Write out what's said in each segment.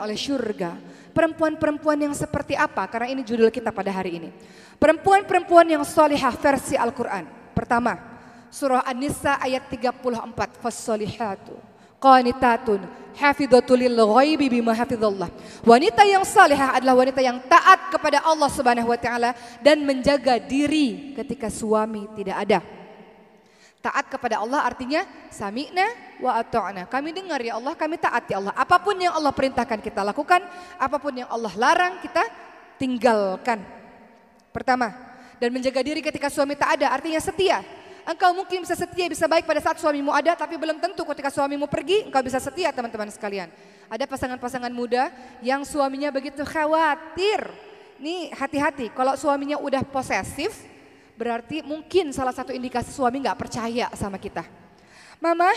oleh surga. Perempuan-perempuan yang seperti apa? Karena ini judul kita pada hari ini. Perempuan-perempuan yang solihah versi Al-Quran. Pertama, surah An-Nisa ayat 34. Fassolihatu qanitatun hafidhatul lil ghaibi bima hafizallah. Wanita yang salihah adalah wanita yang taat kepada Allah Subhanahu wa taala dan menjaga diri ketika suami tidak ada. Taat kepada Allah artinya sami'na wa ata'na. Kami dengar ya Allah, kami taat ya Allah. Apa pun yang Allah perintahkan kita lakukan, apa pun yang Allah larang kita tinggalkan. Pertama, dan menjaga diri ketika suami tak ada artinya setia. Engkau mungkin bisa setia, bisa baik pada saat suamimu ada, tapi belum tentu ketika suamimu pergi, engkau bisa setia teman-teman sekalian. Ada pasangan-pasangan muda yang suaminya begitu khawatir. Nih hati-hati, kalau suaminya udah posesif, Berarti mungkin salah satu indikasi suami nggak percaya sama kita. Mama,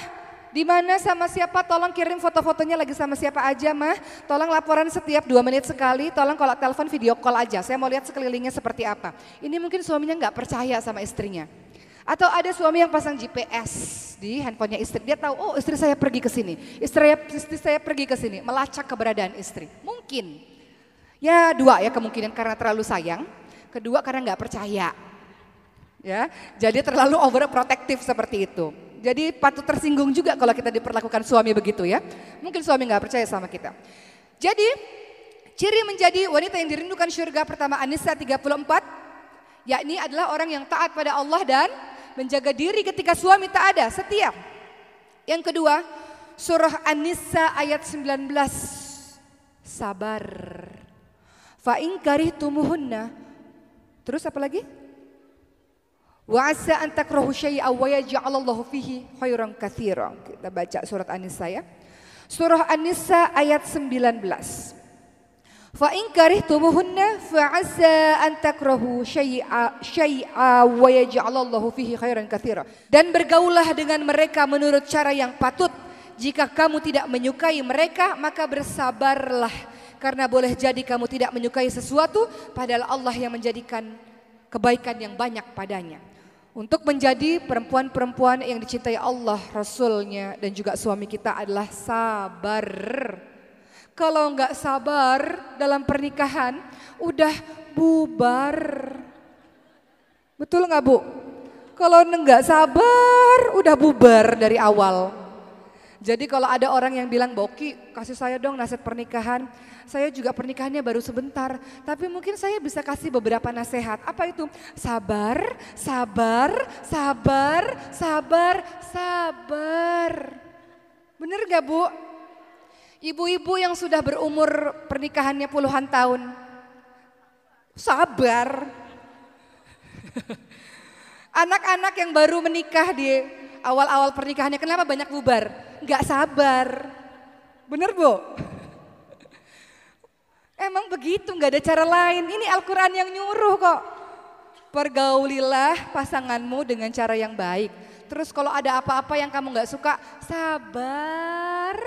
di mana sama siapa? Tolong kirim foto-fotonya lagi sama siapa aja, mah. Tolong laporan setiap dua menit sekali. Tolong kalau telepon video call aja. Saya mau lihat sekelilingnya seperti apa. Ini mungkin suaminya nggak percaya sama istrinya. Atau ada suami yang pasang GPS di handphonenya istri. Dia tahu, oh istri saya pergi ke sini. Istri, istri saya pergi ke sini. Melacak keberadaan istri. Mungkin. Ya dua ya kemungkinan karena terlalu sayang. Kedua karena nggak percaya ya. Jadi terlalu overprotective seperti itu. Jadi patut tersinggung juga kalau kita diperlakukan suami begitu ya. Mungkin suami nggak percaya sama kita. Jadi ciri menjadi wanita yang dirindukan surga pertama Anissa 34 yakni adalah orang yang taat pada Allah dan menjaga diri ketika suami tak ada, setia. Yang kedua, surah An-Nisa ayat 19. Sabar. Fa in. Terus apa lagi? Wa asa an takrahu syai'a wa fihi khairan katsiran. Kita baca surat An-Nisa ya. Surah An-Nisa ayat 19. Fa in karihtumuhunna fa asa an takrahu syai'a syai'a wa fihi khairan katsiran. Dan bergaulah dengan mereka menurut cara yang patut. Jika kamu tidak menyukai mereka, maka bersabarlah karena boleh jadi kamu tidak menyukai sesuatu padahal Allah yang menjadikan kebaikan yang banyak padanya. Untuk menjadi perempuan-perempuan yang dicintai Allah, Rasulnya dan juga suami kita adalah sabar. Kalau nggak sabar dalam pernikahan, udah bubar. Betul nggak bu? Kalau nggak sabar, udah bubar dari awal. Jadi kalau ada orang yang bilang, Boki kasih saya dong nasihat pernikahan. Saya juga pernikahannya baru sebentar. Tapi mungkin saya bisa kasih beberapa nasihat. Apa itu? Sabar, sabar, sabar, sabar, sabar. Bener gak bu? Ibu-ibu yang sudah berumur pernikahannya puluhan tahun. Sabar. Anak-anak yang baru menikah di awal-awal pernikahannya kenapa banyak bubar? Gak sabar. Bener bu? Emang begitu, gak ada cara lain. Ini Al-Quran yang nyuruh kok. Pergaulilah pasanganmu dengan cara yang baik. Terus kalau ada apa-apa yang kamu gak suka, sabar.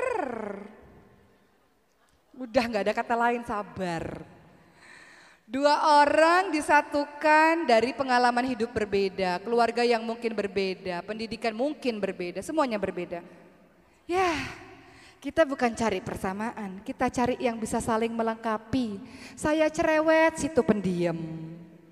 Udah gak ada kata lain, sabar. Dua orang disatukan dari pengalaman hidup berbeda, keluarga yang mungkin berbeda, pendidikan mungkin berbeda, semuanya berbeda. Ya, kita bukan cari persamaan, kita cari yang bisa saling melengkapi. Saya cerewet, situ pendiam.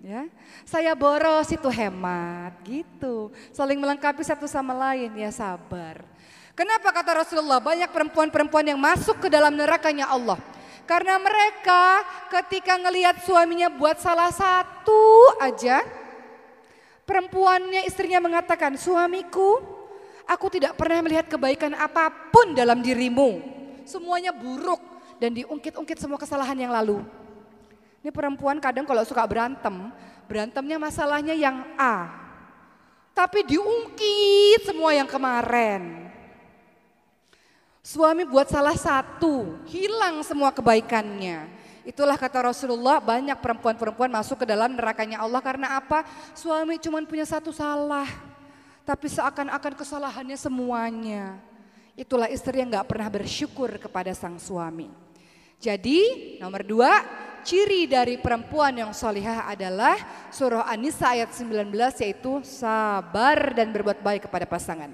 Ya, saya boros, itu hemat, gitu. Saling melengkapi satu sama lain, ya sabar. Kenapa kata Rasulullah banyak perempuan-perempuan yang masuk ke dalam nerakanya Allah? Karena mereka ketika ngelihat suaminya buat salah satu aja, perempuannya istrinya mengatakan, suamiku aku tidak pernah melihat kebaikan apa pun dalam dirimu. Semuanya buruk dan diungkit-ungkit semua kesalahan yang lalu. Ini perempuan kadang kalau suka berantem, berantemnya masalahnya yang A. Tapi diungkit semua yang kemarin. Suami buat salah satu, hilang semua kebaikannya. Itulah kata Rasulullah banyak perempuan-perempuan masuk ke dalam nerakanya Allah karena apa? Suami cuma punya satu salah. Tapi seakan-akan kesalahannya semuanya. Itulah istri yang gak pernah bersyukur kepada sang suami. Jadi nomor dua, ciri dari perempuan yang solihah adalah surah An-Nisa ayat 19 yaitu sabar dan berbuat baik kepada pasangan.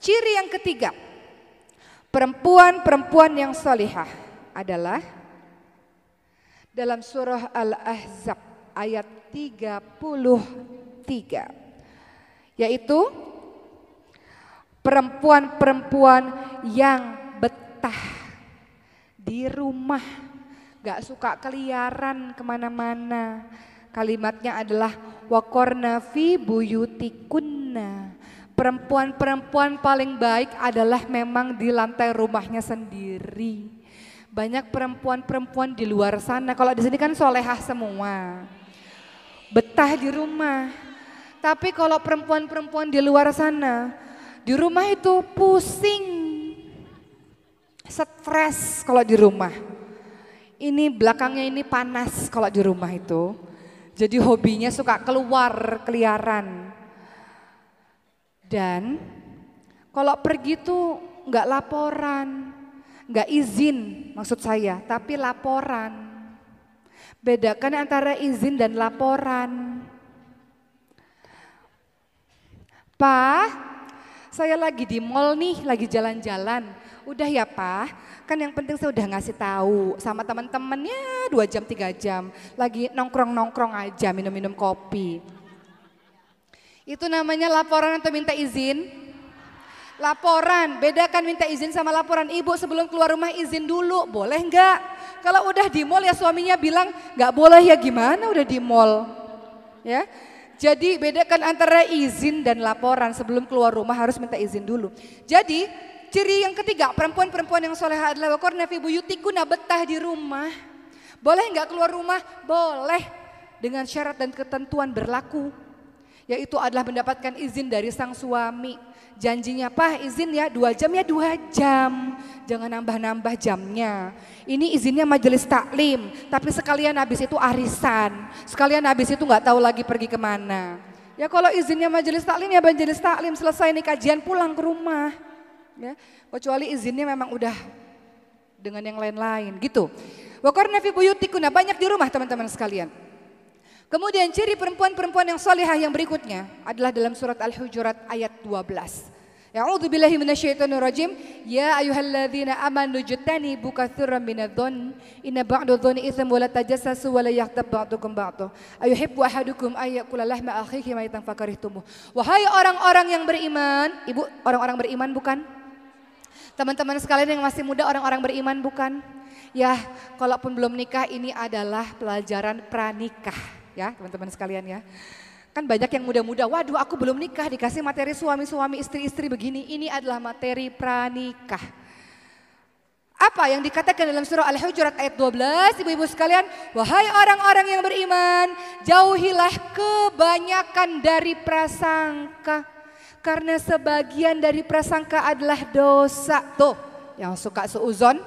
Ciri yang ketiga, Perempuan-perempuan yang solihah adalah dalam surah Al-Ahzab ayat 33 yaitu perempuan-perempuan yang betah di rumah. Gak suka keliaran ke mana-mana. Kalimatnya adalah wakorna fi buyutikunna. Perempuan-perempuan paling baik adalah memang di lantai rumahnya sendiri. Banyak perempuan-perempuan di luar sana. Kalau di sini kan solehah semua. Betah di rumah. Tapi kalau perempuan-perempuan di luar sana di rumah itu pusing, stres kalau di rumah. Ini belakangnya ini panas kalau di rumah itu. Jadi hobinya suka keluar keliaran. Dan kalau pergi tuh nggak laporan, nggak izin maksud saya, tapi laporan. Bedakan antara izin dan laporan. Pak, saya lagi di mall nih, lagi jalan-jalan. Udah ya Pak, kan yang penting saya udah ngasih tahu sama teman-temannya dua jam tiga jam. Lagi nongkrong-nongkrong aja, minum-minum kopi. Itu namanya laporan atau minta izin? Laporan, bedakan minta izin sama laporan. Ibu sebelum keluar rumah izin dulu, boleh enggak? Kalau udah di mall ya suaminya bilang enggak boleh ya gimana udah di mall. Ya, jadi bedakan antara izin dan laporan sebelum keluar rumah harus minta izin dulu. Jadi ciri yang ketiga perempuan-perempuan yang soleh adalah wakorna fi buyutikuna betah di rumah. Boleh nggak keluar rumah? Boleh. Dengan syarat dan ketentuan berlaku. Yaitu adalah mendapatkan izin dari sang suami. Janjinya, Pak izin ya dua jam ya dua jam. Jangan nambah-nambah jamnya. Ini izinnya majelis taklim, tapi sekalian habis itu arisan. Sekalian habis itu nggak tahu lagi pergi ke mana. Ya kalau izinnya majelis taklim ya majelis taklim selesai nih kajian pulang ke rumah. Ya, kecuali izinnya memang udah dengan yang lain-lain gitu. Wakorna fi buyutikuna banyak di rumah teman-teman sekalian. Kemudian ciri perempuan-perempuan yang solehah yang berikutnya adalah dalam surat Al-Hujurat ayat 12. A'udzu billahi minasyaitonir rajim. Ya ayyuhalladzina amanu jtanibu katsiran minadh-dhon inna ba'da dhoni itsam wa la tajassasu wa la yaghtab ba'dukum ba'dha. Ayuhibbu ahadukum ay ya'kula lahma akhihi maitan fakarihtumuh. Wahai orang-orang yang beriman, Ibu orang-orang beriman bukan? Teman-teman sekalian yang masih muda orang-orang beriman bukan? Ya, kalaupun belum nikah ini adalah pelajaran pranikah ya teman-teman sekalian ya. Kan banyak yang muda-muda, waduh aku belum nikah dikasih materi suami-suami istri-istri begini. Ini adalah materi pranikah. Apa yang dikatakan dalam surah Al-Hujurat ayat 12, ibu-ibu sekalian, wahai orang-orang yang beriman, jauhilah kebanyakan dari prasangka. Karena sebagian dari prasangka adalah dosa. Tuh, yang suka seuzon,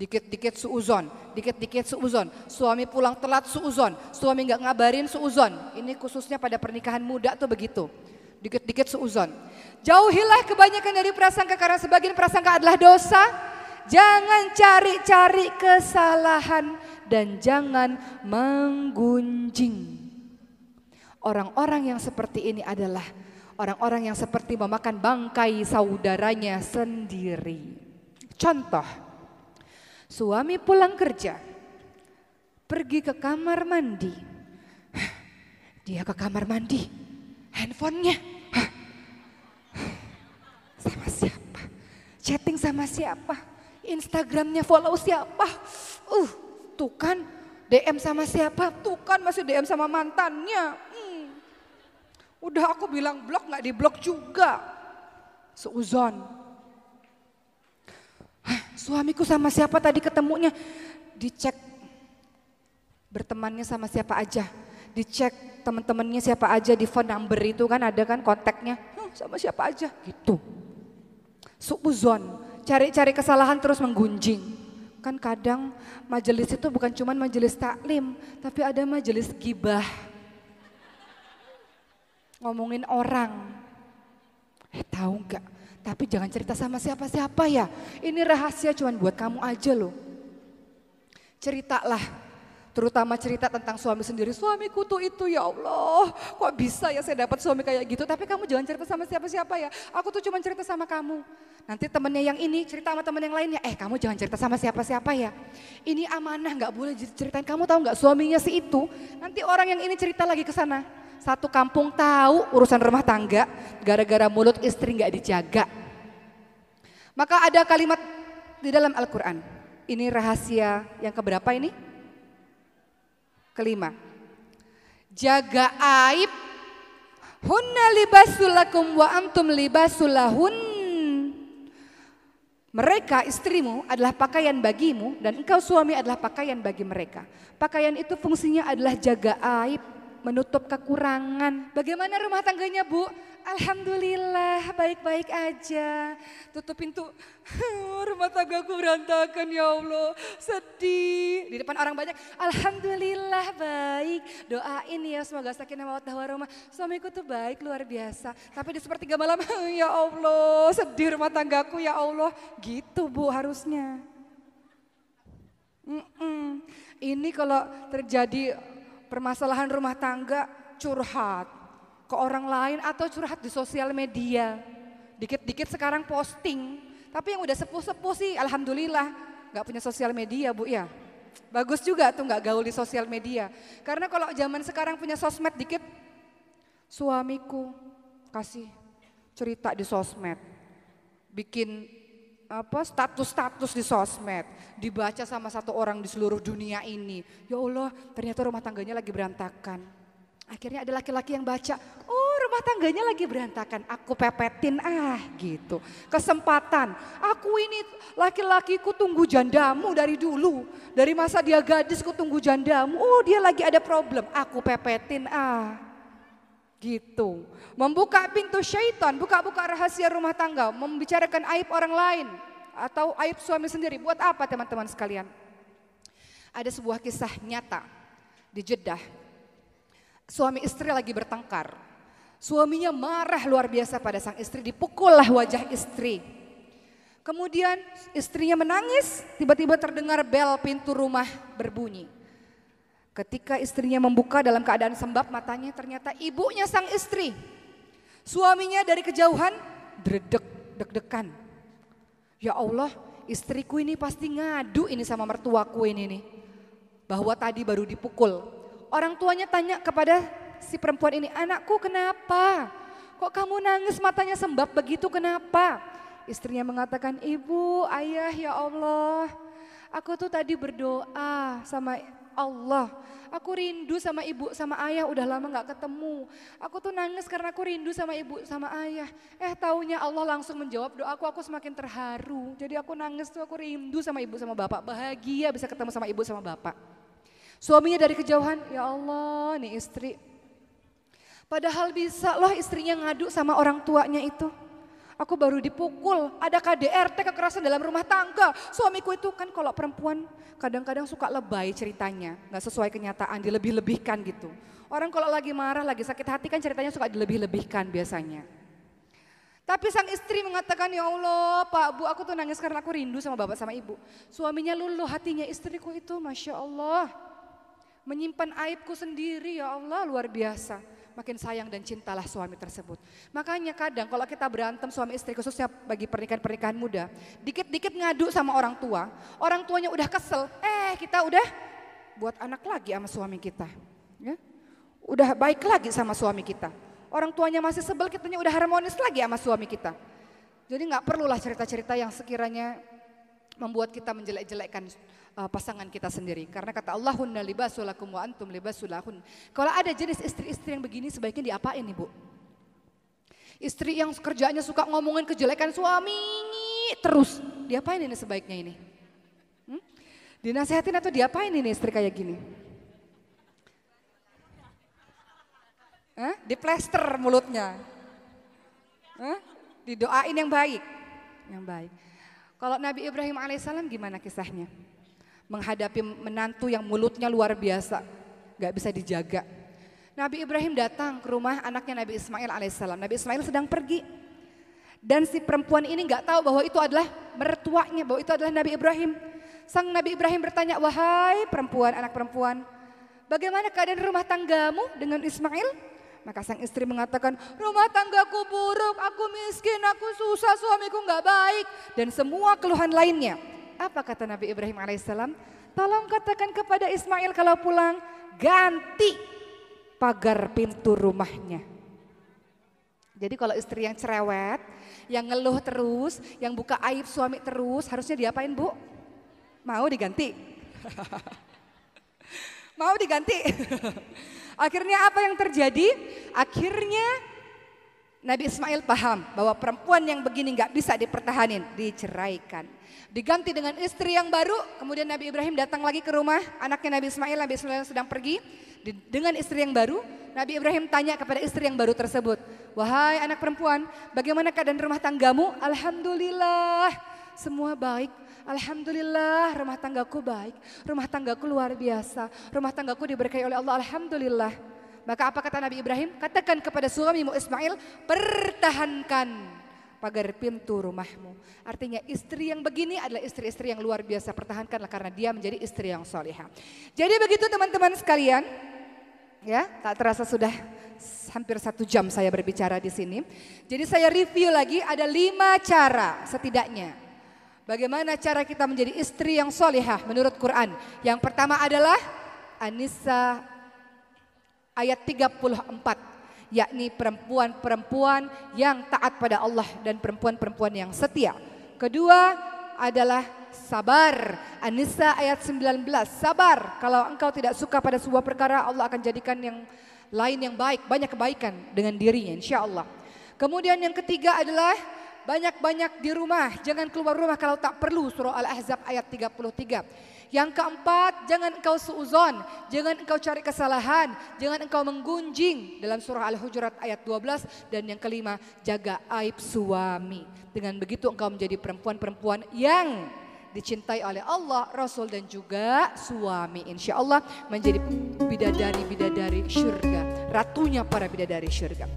Dikit-dikit suuzon, dikit-dikit suuzon. Suami pulang telat suuzon, suami nggak ngabarin suuzon. Ini khususnya pada pernikahan muda tuh begitu. Dikit-dikit suuzon. Jauhilah kebanyakan dari prasangka karena sebagian prasangka adalah dosa. Jangan cari-cari kesalahan dan jangan menggunjing. Orang-orang yang seperti ini adalah orang-orang yang seperti memakan bangkai saudaranya sendiri. Contoh, Suami pulang kerja, pergi ke kamar mandi. Dia ke kamar mandi, handphonenya. Sama siapa? Chatting sama siapa? Instagramnya follow siapa? Uh, tuh kan DM sama siapa? Tuh kan masih DM sama mantannya. Hmm. Udah aku bilang blok nggak di blok juga. Seuzon. Suamiku sama siapa tadi ketemunya? Dicek bertemannya sama siapa aja. Dicek teman-temannya siapa aja di phone number itu kan ada kan kontaknya. Huh, sama siapa aja gitu. Suuzon, cari-cari kesalahan terus menggunjing. Kan kadang majelis itu bukan cuma majelis taklim, tapi ada majelis gibah. Ngomongin orang. Eh tahu nggak? Tapi jangan cerita sama siapa-siapa ya. Ini rahasia cuman buat kamu aja loh. Ceritalah Terutama cerita tentang suami sendiri. Suamiku tuh itu ya Allah. Kok bisa ya saya dapat suami kayak gitu. Tapi kamu jangan cerita sama siapa-siapa ya. Aku tuh cuma cerita sama kamu. Nanti temennya yang ini cerita sama temen yang lainnya. Eh kamu jangan cerita sama siapa-siapa ya. Ini amanah gak boleh ceritain. Kamu tahu gak suaminya si itu. Nanti orang yang ini cerita lagi ke sana. Satu kampung tahu urusan rumah tangga. Gara-gara mulut istri gak dijaga. Maka ada kalimat di dalam Al-Quran. Ini rahasia yang keberapa ini? Kelima, jaga aib. Hunna libasulakum wa antum libasulahun. Mereka istrimu adalah pakaian bagimu dan engkau suami adalah pakaian bagi mereka. Pakaian itu fungsinya adalah jaga aib, menutup kekurangan. Bagaimana rumah tangganya Bu? Alhamdulillah baik-baik aja. Tutup pintu, rumah tanggaku berantakan ya Allah. Sedih. Di depan orang banyak, Alhamdulillah baik. Doain ya semoga sakinah mawaddah warahmah. Suamiku tuh baik luar biasa. Tapi di sepertiga malam, ya Allah sedih rumah tanggaku ya Allah. Gitu Bu harusnya. Mm -mm. Ini kalau terjadi permasalahan rumah tangga curhat ke orang lain atau curhat di sosial media. Dikit-dikit sekarang posting, tapi yang udah sepuh-sepuh sih alhamdulillah nggak punya sosial media bu ya. Bagus juga tuh nggak gaul di sosial media. Karena kalau zaman sekarang punya sosmed dikit, suamiku kasih cerita di sosmed, bikin apa status-status di sosmed dibaca sama satu orang di seluruh dunia ini. Ya Allah, ternyata rumah tangganya lagi berantakan. Akhirnya ada laki-laki yang baca, oh rumah tangganya lagi berantakan, aku pepetin ah gitu. Kesempatan, aku ini laki-lakiku tunggu jandamu dari dulu. Dari masa dia gadis ku tunggu jandamu, oh dia lagi ada problem, aku pepetin ah. Gitu. Membuka pintu syaitan, buka-buka rahasia rumah tangga, membicarakan aib orang lain atau aib suami sendiri. Buat apa teman-teman sekalian? Ada sebuah kisah nyata di Jeddah. Suami istri lagi bertengkar. Suaminya marah luar biasa pada sang istri, dipukullah wajah istri. Kemudian istrinya menangis, tiba-tiba terdengar bel pintu rumah berbunyi. Ketika istrinya membuka dalam keadaan sembab matanya ternyata ibunya sang istri. Suaminya dari kejauhan dredek deg-degan. Ya Allah istriku ini pasti ngadu ini sama mertuaku ini nih. Bahwa tadi baru dipukul. Orang tuanya tanya kepada si perempuan ini, anakku kenapa? Kok kamu nangis matanya sembab begitu kenapa? Istrinya mengatakan, ibu, ayah ya Allah. Aku tuh tadi berdoa sama Allah. Aku rindu sama ibu sama ayah udah lama gak ketemu. Aku tuh nangis karena aku rindu sama ibu sama ayah. Eh taunya Allah langsung menjawab doaku, aku semakin terharu. Jadi aku nangis tuh aku rindu sama ibu sama bapak. Bahagia bisa ketemu sama ibu sama bapak. Suaminya dari kejauhan, ya Allah nih istri. Padahal bisa loh istrinya ngadu sama orang tuanya itu. Aku baru dipukul, ada KDRT kekerasan dalam rumah tangga. Suamiku itu kan kalau perempuan kadang-kadang suka lebay ceritanya, nggak sesuai kenyataan, dilebih-lebihkan gitu. Orang kalau lagi marah, lagi sakit hati kan ceritanya suka dilebih-lebihkan biasanya. Tapi sang istri mengatakan, ya Allah Pak Bu aku tuh nangis karena aku rindu sama bapak sama ibu. Suaminya luluh hatinya istriku itu Masya Allah. Menyimpan aibku sendiri ya Allah luar biasa makin sayang dan cintalah suami tersebut. Makanya kadang kalau kita berantem suami istri khususnya bagi pernikahan-pernikahan muda, dikit-dikit ngadu sama orang tua, orang tuanya udah kesel, eh kita udah buat anak lagi sama suami kita. Ya? Udah baik lagi sama suami kita. Orang tuanya masih sebel, kitanya udah harmonis lagi sama suami kita. Jadi nggak perlulah cerita-cerita yang sekiranya membuat kita menjelek-jelekkan uh, pasangan kita sendiri. Karena kata Allahunna libasulakum wa antum libasulahun. Kalau ada jenis istri-istri yang begini sebaiknya diapain nih Bu? Istri yang kerjanya suka ngomongin kejelekan suami terus. Diapain ini sebaiknya ini? Hmm? Dinasehatin atau diapain ini istri kayak gini? Hah? Diplester mulutnya. Hah? Didoain yang baik. Yang baik. Kalau Nabi Ibrahim alaihissalam gimana kisahnya? Menghadapi menantu yang mulutnya luar biasa, gak bisa dijaga. Nabi Ibrahim datang ke rumah anaknya Nabi Ismail alaihissalam. Nabi Ismail sedang pergi. Dan si perempuan ini gak tahu bahwa itu adalah mertuanya, bahwa itu adalah Nabi Ibrahim. Sang Nabi Ibrahim bertanya, wahai perempuan, anak perempuan, bagaimana keadaan rumah tanggamu dengan Ismail? Maka sang istri mengatakan, rumah tanggaku buruk, aku miskin, aku susah, suamiku nggak baik. Dan semua keluhan lainnya. Apa kata Nabi Ibrahim alaihissalam? Tolong katakan kepada Ismail kalau pulang, ganti pagar pintu rumahnya. Jadi kalau istri yang cerewet, yang ngeluh terus, yang buka aib suami terus, harusnya diapain bu? Mau diganti? Mau diganti? Akhirnya apa yang terjadi? Akhirnya Nabi Ismail paham bahwa perempuan yang begini nggak bisa dipertahanin, diceraikan. Diganti dengan istri yang baru, kemudian Nabi Ibrahim datang lagi ke rumah anaknya Nabi Ismail, Nabi Ismail sedang pergi dengan istri yang baru. Nabi Ibrahim tanya kepada istri yang baru tersebut, wahai anak perempuan, bagaimana keadaan rumah tanggamu? Alhamdulillah, semua baik. Alhamdulillah rumah tanggaku baik, rumah tanggaku luar biasa, rumah tanggaku diberkahi oleh Allah, Alhamdulillah. Maka apa kata Nabi Ibrahim? Katakan kepada suamimu Ismail, pertahankan pagar pintu rumahmu. Artinya istri yang begini adalah istri-istri yang luar biasa. Pertahankanlah karena dia menjadi istri yang solehah. Jadi begitu teman-teman sekalian. Ya, tak terasa sudah hampir satu jam saya berbicara di sini. Jadi saya review lagi ada lima cara setidaknya Bagaimana cara kita menjadi istri yang solehah menurut Quran? Yang pertama adalah Anissa ayat 34 yakni perempuan-perempuan yang taat pada Allah dan perempuan-perempuan yang setia. Kedua adalah sabar. Anissa ayat 19, sabar. Kalau engkau tidak suka pada sebuah perkara, Allah akan jadikan yang lain yang baik, banyak kebaikan dengan dirinya insya Allah. Kemudian yang ketiga adalah banyak-banyak di rumah, jangan keluar rumah kalau tak perlu. Surah Al-Ahzab ayat 33. Yang keempat, jangan engkau suuzon, jangan engkau cari kesalahan, jangan engkau menggunjing dalam surah Al-Hujurat ayat 12 dan yang kelima, jaga aib suami. Dengan begitu engkau menjadi perempuan-perempuan yang dicintai oleh Allah, Rasul dan juga suami. Insya Allah menjadi bidadari-bidadari syurga, ratunya para bidadari syurga.